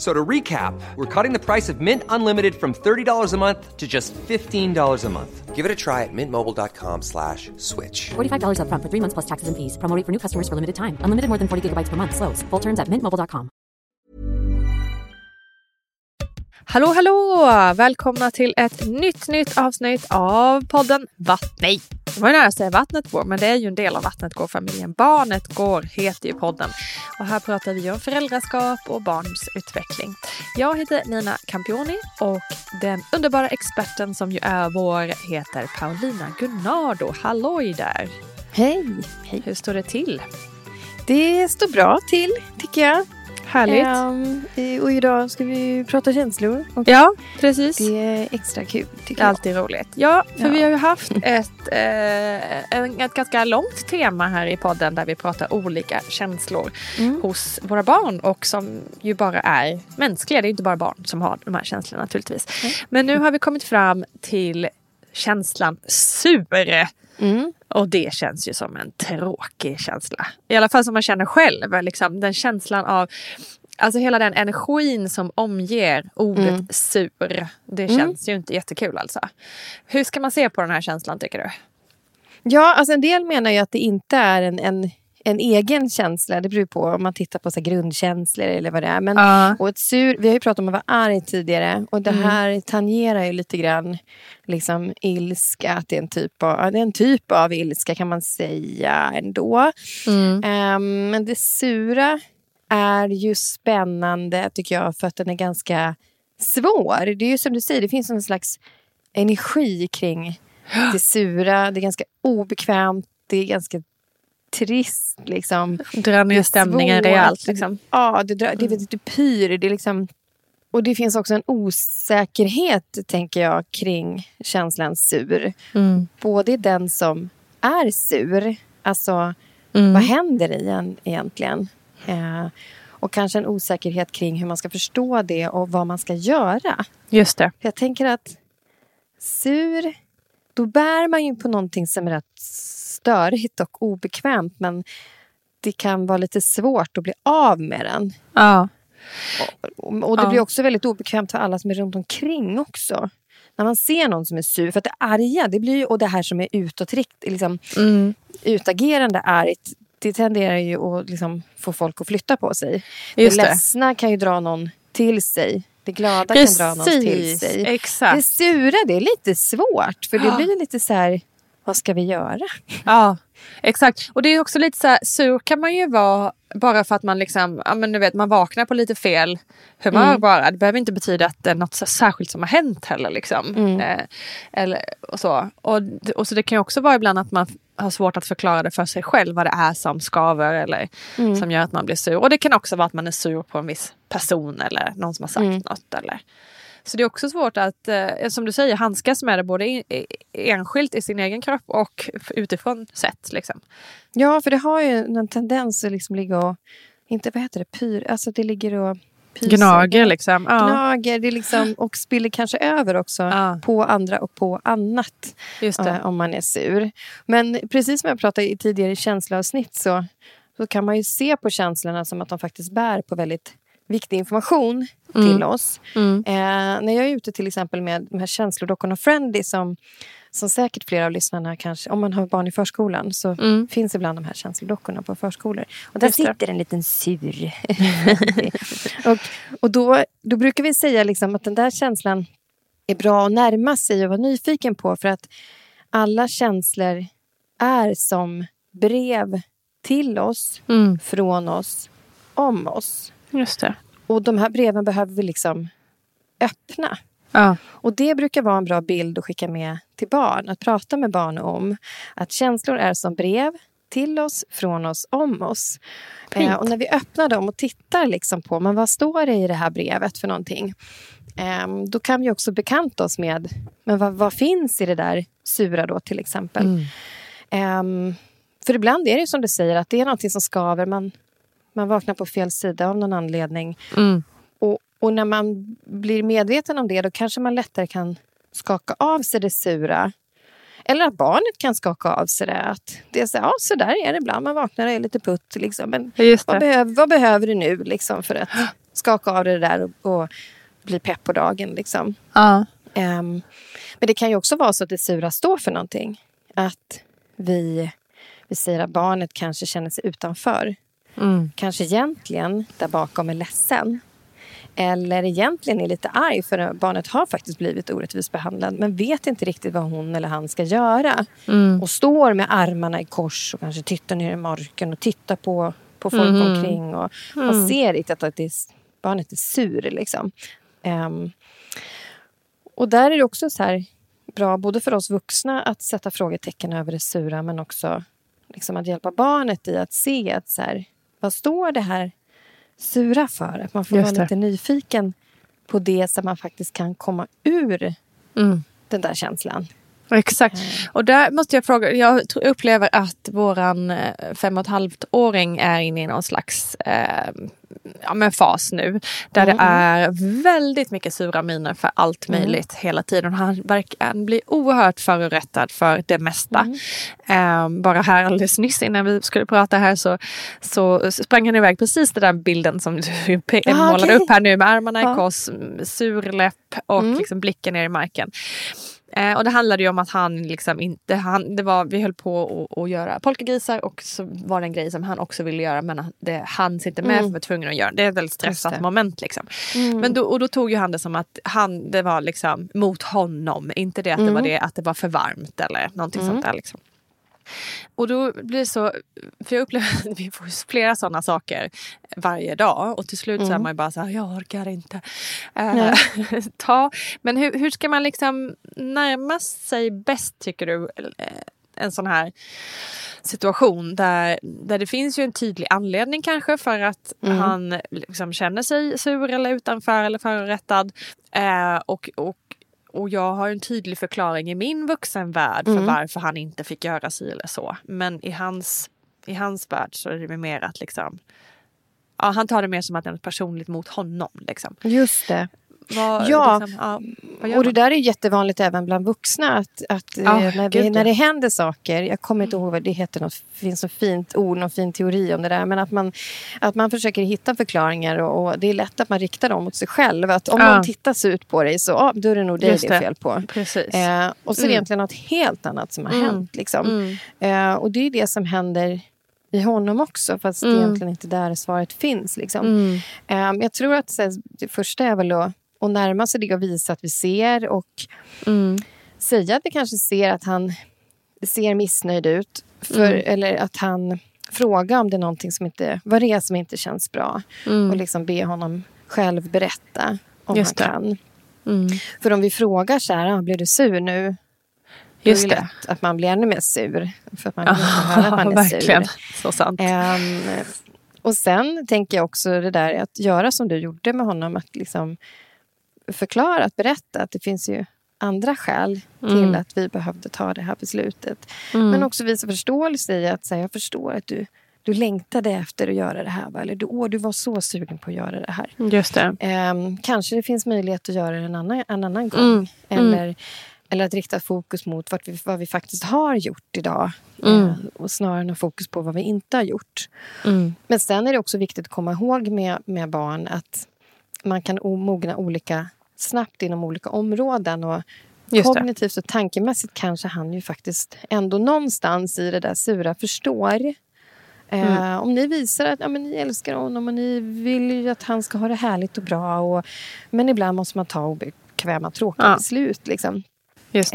So to recap, we're cutting the price of Mint Unlimited from $30 a month to just $15 a month. Give it a try at mintmobile.com slash switch. $45 upfront for three months plus taxes and fees. Promo rate for new customers for limited time. Unlimited more than 40 gigabytes per month. Slows. Full terms at mintmobile.com. Hallå, hallå! Välkomna till ett nytt, nytt avsnitt av podden Vatt... Nej, det var ju nära att säga Vattnet går, men det är ju en del av Vattnet går-familjen. Barnet går heter ju podden. Och här pratar vi om föräldraskap och barns utveckling. Jag heter Nina Campioni och den underbara experten som ju är vår heter Paulina Gunnardo. Halloj där! Hej! Hej! Hur står det till? Det står bra till, tycker jag. Härligt. Um, och idag ska vi prata känslor. ja, precis. Det är extra kul, tycker jag. alltid roligt. Ja, för Ja. vi har ju haft ett, eh, ett ganska långt tema här i podden där vi pratar olika känslor Mm. hos våra barn och som ju bara är mänskliga. Det är ju inte bara barn som har de här känslorna naturligtvis. Men nu har vi kommit fram till känslan sur. Mm. Och det känns ju som en tråkig känsla. I alla fall som man känner själv. Liksom, den känslan av Alltså hela den energin som omger ordet Mm. sur. Det känns ju inte jättekul alltså. Hur ska man se på den här känslan tycker du? Ja, alltså en del menar ju att det inte är en, en, en egen känsla. Det beror på om man tittar på så grundkänslor eller vad det är. Men, Ja. och ett sur, vi har ju pratat om att vara arg tidigare. Och det Mm. här tangerar ju lite grann liksom ilska. Att det, är en typ av, det är en typ av ilska kan man säga ändå. Ehm, men det sura är ju spännande tycker jag för att den är ganska svår. Det är ju som du säger, det finns en slags energi kring det sura. Det är ganska obekvämt, det är ganska trist. Liksom. Dra ner Det stämningen rejält. Liksom. Ja, det, drar, det är väldigt det pyr. Det är liksom, och det finns också en osäkerhet, tänker jag, kring känslan sur. Mm. Både den som är sur, alltså Mm. vad händer i en egentligen? Eh, och kanske en osäkerhet kring hur man ska förstå det och vad man ska göra. Just det. Jag tänker att sur, då bär man ju på någonting som är rätt störigt och obekvämt men det kan vara lite svårt att bli av med den. Ja. Och, och det Ja. blir också väldigt obekvämt för alla som är runt omkring också. När man ser någon som är sur, för att det arga, det blir ju, och det här som är utåtrikt, liksom, Mm. utagerande argt, det tenderar ju att liksom få folk att flytta på sig. Just det ledsna kan ju dra någon till sig. Det glada kan dra någon till sig. exakt. Det sura det är lite svårt. För det Ja. blir lite så här, vad ska vi göra? Ja, exakt. Och det är också lite så här, sur kan man ju vara bara för att man liksom, ja men du vet, man vaknar på lite fel humör Mm. bara. Det behöver inte betyda att det är något så särskilt som har hänt heller. Liksom. Mm. Eh, eller, och så. Och, och så det kan ju också vara ibland att man har svårt att förklara det för sig själv vad det är som skaver eller Mm. som gör att man blir sur. Och det kan också vara att man är sur på en viss person eller någon som har sagt Mm. något. Eller. Så det är också svårt att, eh, som du säger, handskas med det både i, i, enskilt i sin egen kropp och utifrån sett. Liksom. Ja, för det har ju en tendens att liksom ligga och, inte vad heter det, pyr, alltså det ligger och pyser. Gnager liksom. Ja, Gnager, det liksom, och spiller kanske över också Ja. på andra och på annat. eh, om man är sur. Men precis som jag pratade i tidigare känsloavsnitt så, så kan man ju se på känslorna som att de faktiskt bär på väldigt viktig information till oss. Mm. Eh, när jag är ute till exempel med de här känslodockorna Friendly som, som säkert flera av lyssnarna kanske, om man har barn i förskolan så Mm. finns ibland de här känslodockorna på förskolor. Och där Just det. sitter en liten sur. och och då, då brukar vi säga liksom att den där känslan är bra att närma sig och vara nyfiken på för att alla känslor är som brev till oss, Mm. från oss, om oss. Just det. Och de här breven behöver vi liksom öppna. Ja. Och det brukar vara en bra bild att skicka med till barn. Att prata med barn om att känslor är som brev till oss, från oss, om oss. Eh, och när vi öppnar dem och tittar liksom på men vad står det i det här brevet för någonting. Eh, då kan vi också bekanta oss med men vad, vad finns i det där sura då till exempel. Ehm, för ibland är det som du säger att det är någonting som skaver. Man, man vaknar på fel sida av någon anledning. Mm. Och, när man blir medveten om det då kanske man lättare kan skaka av sig det sura. Eller att barnet kan skaka av sig det. Att det är så, ja, så där är det ibland. Man vaknar och är lite putt. Liksom. Men vad, det. behöver, vad behöver du nu liksom, för att skaka av det där och, och bli pepp på dagen? Liksom. Ja. Ehm, men det kan ju också vara så att det sura står för någonting. Att vi, vi säger att barnet kanske känner sig utanför. Mm. Kanske egentligen där bakom är ledsen. Eller egentligen är lite arg för att barnet har faktiskt blivit orättvist behandlad men vet inte riktigt vad hon eller han ska göra. Mm. Och står med armarna i kors och kanske tittar ner i marken och tittar på, på folk Mhm. omkring. Och Man ser riktigt att det är, barnet är sur. Liksom. Ehm, och där är det också så här bra både för oss vuxna att sätta frågetecken över det sura men också liksom att hjälpa barnet i att se att så här, vad står det här sura för? Att man får Just vara det. lite nyfiken på det så man faktiskt kan komma ur Mm. den där känslan. Exakt. Och där måste jag fråga, jag upplever att våran eh, fem och ett halvt åring är inne i någon slags eh, ja, men fas nu. Där det är väldigt mycket sura miner för allt möjligt hela tiden. Han, verkar, han blir oerhört förorättad för det mesta. Eh, bara här alldeles nyss innan vi skulle prata här så, så sprang han iväg precis den där bilden som du Ah, målade okej. upp här nu med armarna Ja. i kors, mm, sur läpp och Mm. liksom blicken ner i marken. Eh, och det handlade ju om att han liksom inte, han, det var, vi höll på att, göra polkagrisar och så var det en grej som han också ville göra men han- det hanns inte med Mm. för var tvungen att göra. Det är ett väldigt stressat moment liksom. Men då, och då tog ju han det som att han, det var liksom mot honom, inte det att det var det att det var för varmt eller någonting sånt där liksom. Och då blir det så, för jag upplever att vi får flera sådana saker varje dag och till slut så är man ju bara så här, jag orkar inte. Eh, ta. Men hur, hur ska man liksom närma sig bäst tycker du eh, en sån här situation där, där det finns ju en tydlig anledning kanske för att han liksom känner sig sur eller utanför eller förorättad. Eh, och, och, och jag har en tydlig förklaring i min vuxenvärld för varför han inte fick göra si eller så. Men i hans, i hans värld så är det mer att liksom Ja, han tar det mer som att det är något personligt mot honom. Liksom. Just det. Vad, Ja. liksom, ja, Och det där är jättevanligt även bland vuxna. Att, att Ja, när, vi, när det händer saker, jag kommer inte ihåg vad det heter, något, det finns något fint ord, någon fin teori om det där. Men att man, att man försöker hitta förklaringar och, och det är lätt att man riktar dem mot sig själv. Att om Ja. någon tittar ut på dig så ah, då är det nog dig Just det är det. fel på. Precis. Eh, och så är det Mm. egentligen något helt annat som har Mm. hänt. Liksom. Mm. Eh, och det är det som händer i honom också, fast Mm. det egentligen inte där svaret finns. Liksom. Mm. Eh, jag tror att här, det första är väl att och närma sig det och visa att vi ser och Mm. säga att vi kanske ser att han ser missnöjd ut. För, Mm. Eller att han frågar om det är någonting som inte, vad det är som inte känns bra. Mm. Och liksom be honom själv berätta om Just han kan. Mm. För om vi frågar så här, ah, blir du sur nu? Just det lätt att man blir ännu mer sur. För att man vill höra att man är verkligen. sur. Så sant. Ehm, och sen tänker jag också det där att göra som du gjorde med honom. Att liksom förklara, att berätta att det finns ju andra skäl till Mm. att vi behövde ta det här beslutet. Mm. Men också visa förståelse i att säga, jag förstår att du, du längtade efter att göra det här. Va? Eller du, åh, du var så sugen på att göra det här. Just det. Ehm, kanske det finns möjlighet att göra det en annan, en annan gång. Mm. Eller, eller att rikta fokus mot vad vi, vad vi faktiskt har gjort idag. Mm. Eh, och snarare än fokus på vad vi inte har gjort. Mm. Men sen är det också viktigt att komma ihåg med, med barn att man kan mogna olika snabbt inom olika områden. Och kognitivt och tankemässigt kanske han ju faktiskt ändå någonstans i det där sura förstår. Eh, Mm. Om ni visar att ja, men ni älskar honom och ni vill ju att han ska ha det härligt och bra. Och, men ibland måste man ta obekväma, tråkiga Ja. beslut. Liksom.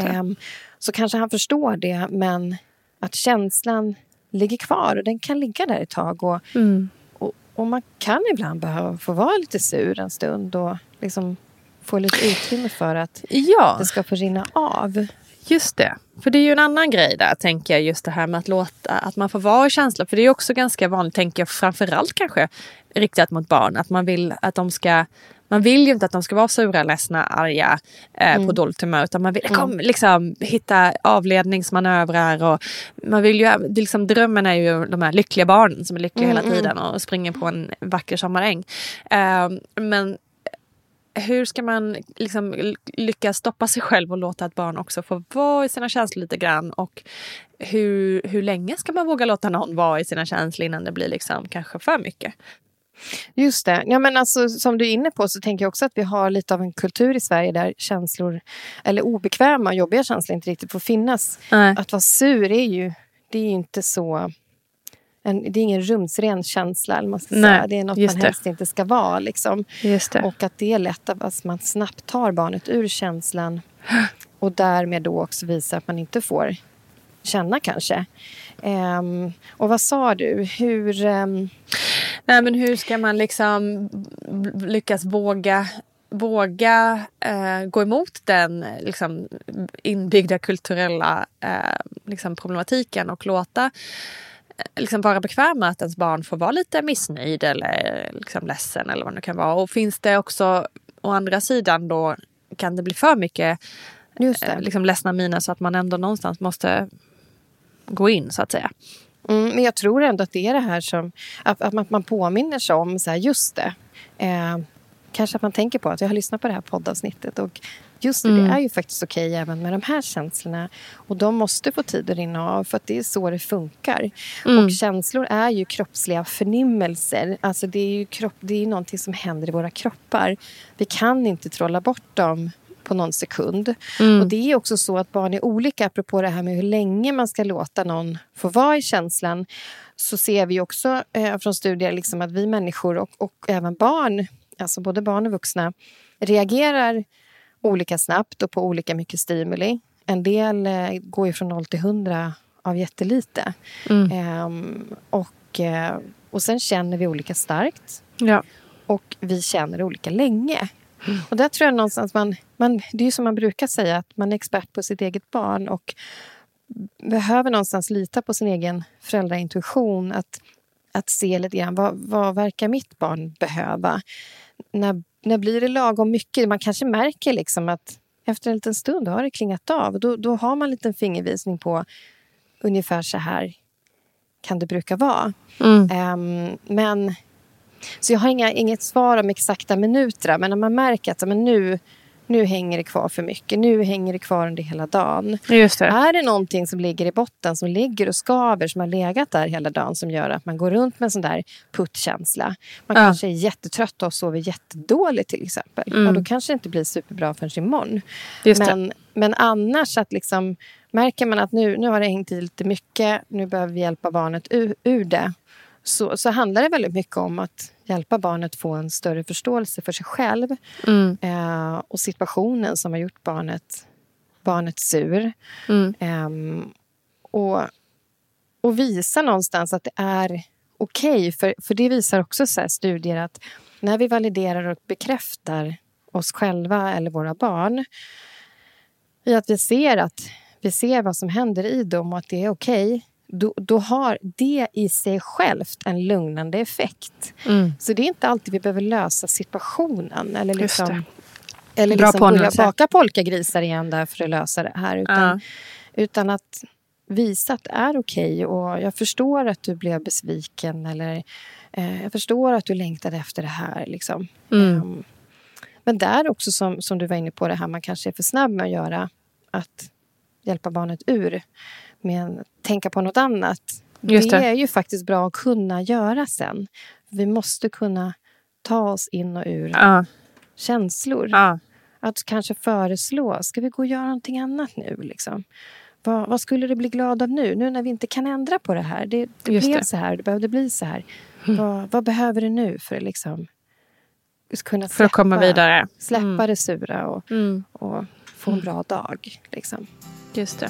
Ehm, så kanske han förstår det, men att känslan ligger kvar och den kan ligga där ett tag. Och, Mm. och, och man kan ibland behöva få vara lite sur en stund och liksom få lite utrymme för att Ja. det ska få rinna av. Just det. För det är ju en annan grej där, tänker jag. Just det här med att låta att man får vara i känsla. För det är också ganska vanligt, tänker jag, framförallt kanske riktat mot barn. Att man vill att de ska man vill ju inte att de ska vara sura, ledsna, arga, eh, på dåligt humör. Utan man vill kom, liksom, hitta avledningsmanövrar. Och man vill ju, liksom, drömmen är ju de här lyckliga barnen som är lyckliga hela tiden och springer på en vacker sommaräng. Eh, men hur ska man liksom lyckas stoppa sig själv och låta ett barn också få vara i sina känslor lite grann? Och hur, hur länge ska man våga låta någon vara i sina känslor innan det blir liksom kanske för mycket? Just det. Ja, men alltså, som du är inne på så tänker jag också att vi har lite av en kultur i Sverige där känslor, eller obekväma och jobbiga känslor inte riktigt får finnas. Nej. Att vara sur är ju, det är ju inte så... En, det är ingen rumsren känsla. Eller man ska Nej, säga. Det är något man det. helst inte ska vara. Liksom. Och att det är lätt att att man snabbt tar barnet ur känslan och därmed då också visar att man inte får känna kanske. Ehm, och vad sa du? Hur... ehm, Nej, men hur ska man liksom lyckas våga våga eh, gå emot den liksom, inbyggda kulturella eh, liksom, problematiken och låta liksom, vara bekväm med att ens barn får vara lite missnöjd eller liksom, ledsen eller vad det nu kan vara. Och finns det också å andra sidan då kan det bli för mycket just det. eh, liksom, ledsna miner så att man ändå någonstans måste gå in så att säga. Mm, men jag tror ändå att det är det här som... Att, att man, man påminner sig om, så här, just det. Eh, kanske att man tänker på att jag har lyssnat på det här poddavsnittet. Och just det, det är ju faktiskt okej även med de här känslorna. Och de måste få tid att rinna av för att det är så det funkar. Och känslor är ju kroppsliga förnimmelser. Alltså det är ju kropp, det är någonting som händer i våra kroppar. Vi kan inte trolla bort dem på någon sekund. Och det är också så att barn är olika, apropå det här med hur länge man ska låta någon få vara i känslan. Så ser vi också eh, från studier liksom att vi människor och, och även barn, alltså både barn och vuxna, reagerar olika snabbt och på olika mycket stimuli. En del eh, går ju från 0 till 100 av jättelite. Ehm, och, eh, och sen känner vi olika starkt Ja. och vi känner olika länge. Och där tror jag någonstans man, man... Det är ju som man brukar säga, att man är expert på sitt eget barn och behöver någonstans lita på sin egen föräldraintuition. Att, att se lite grann, vad, vad verkar mitt barn behöva? När, när blir det lagom mycket? Man kanske märker liksom att efter en liten stund har det klingat av. Då, då har man en liten fingervisning på ungefär så här kan det brukar vara. Ehm, men så jag har inga, inget svar om exakta minuter. Men när man märker att men nu, nu hänger det kvar för mycket. Nu hänger det kvar under hela dagen. Det. Är det någonting som ligger i botten, som ligger och skaver, som har legat där hela dagen som gör att man går runt med en sån där puttkänsla. Man Ja. kanske är jättetrött och sover jättedåligt till exempel. Ja, då kanske det inte blir superbra förrän imorgon. Just det. men, men annars att liksom, märker man att nu, nu har det hängt i lite mycket, nu behöver vi hjälpa barnet ur, ur det. Så, så handlar det väldigt mycket om att hjälpa barnet få en större förståelse för sig själv Mm. eh, och situationen som har gjort barnet, barnet sur. Mm. Ehm, och, och visa någonstans att det är okej. För, för det visar också så studier att när vi validerar och bekräftar oss själva eller våra barn i att vi ser att vi ser vad som händer i dem och att det är okej då, då har det i sig självt en lugnande effekt. Mm. Så det är inte alltid vi behöver lösa situationen eller liksom, eller Bra liksom börja baka polkagrisar igen där för att lösa det här. Utan, Ja. utan att visa att det är okej. Och jag förstår att du blev besviken eller eh, jag förstår att du längtade efter det här. Liksom. Mm. Ehm, men där också, som, som du var inne på, det här man kanske är för snabb med att göra. Att hjälpa barnet ur. Men tänka på något annat. Det det. är ju faktiskt bra att kunna göra sen. Vi måste kunna ta oss in och ur Ja. känslor. Ja. Att kanske föreslå, ska vi gå och göra någonting annat nu? Liksom? Vad, vad skulle du bli glad av nu? Nu när vi inte kan ändra på det här. Det, det Just blev det. så här, det behövde bli så här. Vad, vad behöver du nu för att liksom kunna För att komma släppa- vidare. Släppa Mm. det sura och, Mm. och få en bra dag. Liksom. Just det.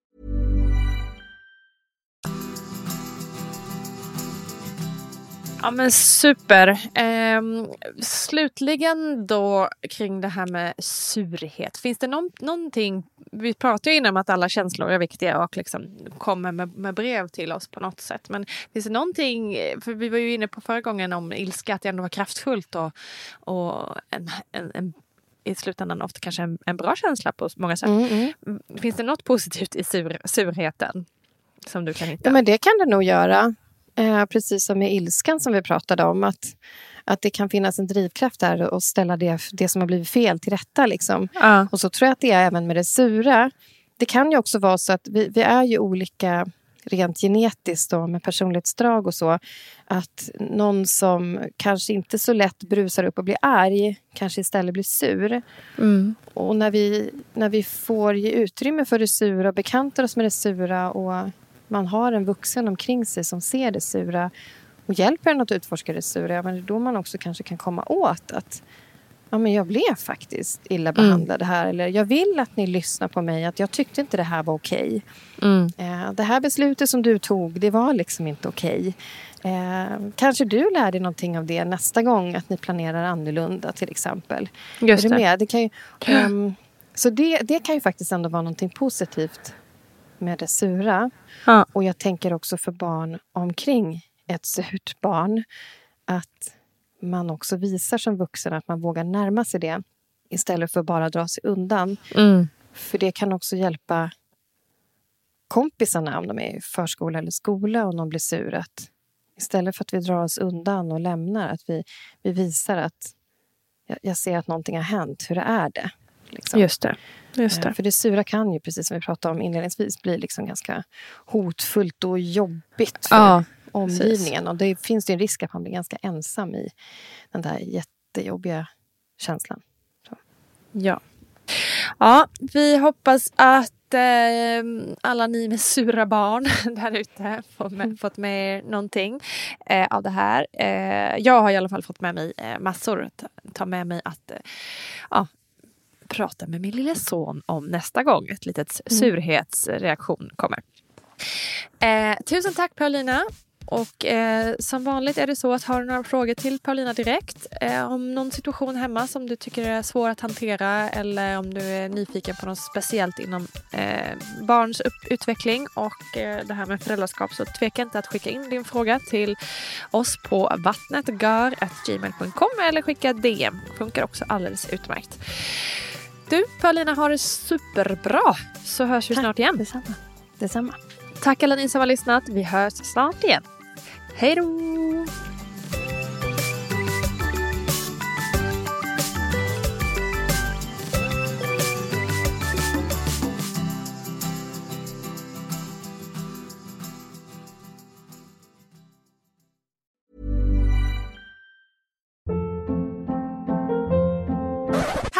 Ja men super. Ehm, slutligen då kring det här med surhet. Finns det någon, någonting, vi pratade ju innan om att alla känslor är viktiga och liksom kommer med, med brev till oss på något sätt. Men finns det någonting, för vi var ju inne på förra gången om ilska, att det ändå var kraftfullt och, och en, en, en i slutändan ofta kanske en, en bra känsla på många sätt. Mm, mm. Finns det något positivt i sur, surheten som du kan hitta? Ja, men det kan det nog göra. Eh, precis som med ilskan som vi pratade om. Att, att det kan finnas en drivkraft där och ställa det, det som har blivit fel till rätta. Liksom. Ja. Och så tror jag att det är även med det sura. Det kan ju också vara så att vi, vi är ju olika rent genetiskt och med personlighetsdrag och så. Att någon som kanske inte så lätt brusar upp och blir arg kanske istället blir sur. Mm. Och när vi, när vi får ge utrymme för det sura och bekantar oss med det sura och man har en vuxen omkring sig som ser det sura och hjälper en att utforska det sura, men det är då man också kanske kan komma åt att ja, men jag blev faktiskt illa behandlad här. Eller jag vill att ni lyssnar på mig. Att jag tyckte inte det här var okej. Mm. Eh, det här beslutet som du tog, det var liksom inte okej. Eh, kanske du lär dig någonting av det nästa gång att ni planerar annorlunda till exempel. Just det. med? Det kan ju, ehm, så det, det kan ju faktiskt ändå vara någonting positivt med det sura. Ja. Och jag tänker också för barn omkring ett surt barn att man också visar som vuxen att man vågar närma sig det istället för bara dra sig undan. Mm. För det kan också hjälpa kompisarna om de är i förskola eller skola och någon blir sur. Att istället för att vi drar oss undan och lämnar, att vi, vi visar att jag, jag ser att någonting har hänt. Hur är det? Liksom. Just det. Just Eh, det. För det sura kan ju, precis som vi pratade om inledningsvis, bli liksom ganska hotfullt och jobbigt för Ja, omgivningen. Och det finns det en risk att man blir ganska ensam i den där jättejobbiga känslan. Ja. ja, vi hoppas att eh, alla ni med sura barn där ute får med, fått med er någonting eh, av det här. Eh, jag har i alla fall fått med mig eh, massor. Ta, ta med mig att eh, ja, prata med min lille son om nästa gång ett litet surhetsreaktion kommer. Eh, tusen tack Paulina. Och eh, som vanligt är det så att har du några frågor till Paulina direkt eh, om någon situation hemma som du tycker är svår att hantera eller om du är nyfiken på något speciellt inom eh, barns utveckling och eh, det här med föräldraskap så tveka inte att skicka in din fråga till oss på vattnetgar.gmail.com eller skicka DM. Funkar också alldeles utmärkt. Du Paulina, har det superbra så hörs vi snart igen. Detsamma. Detsamma. Tack alla ni som har lyssnat. Vi hörs snart igen. Hej då!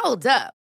Hold up.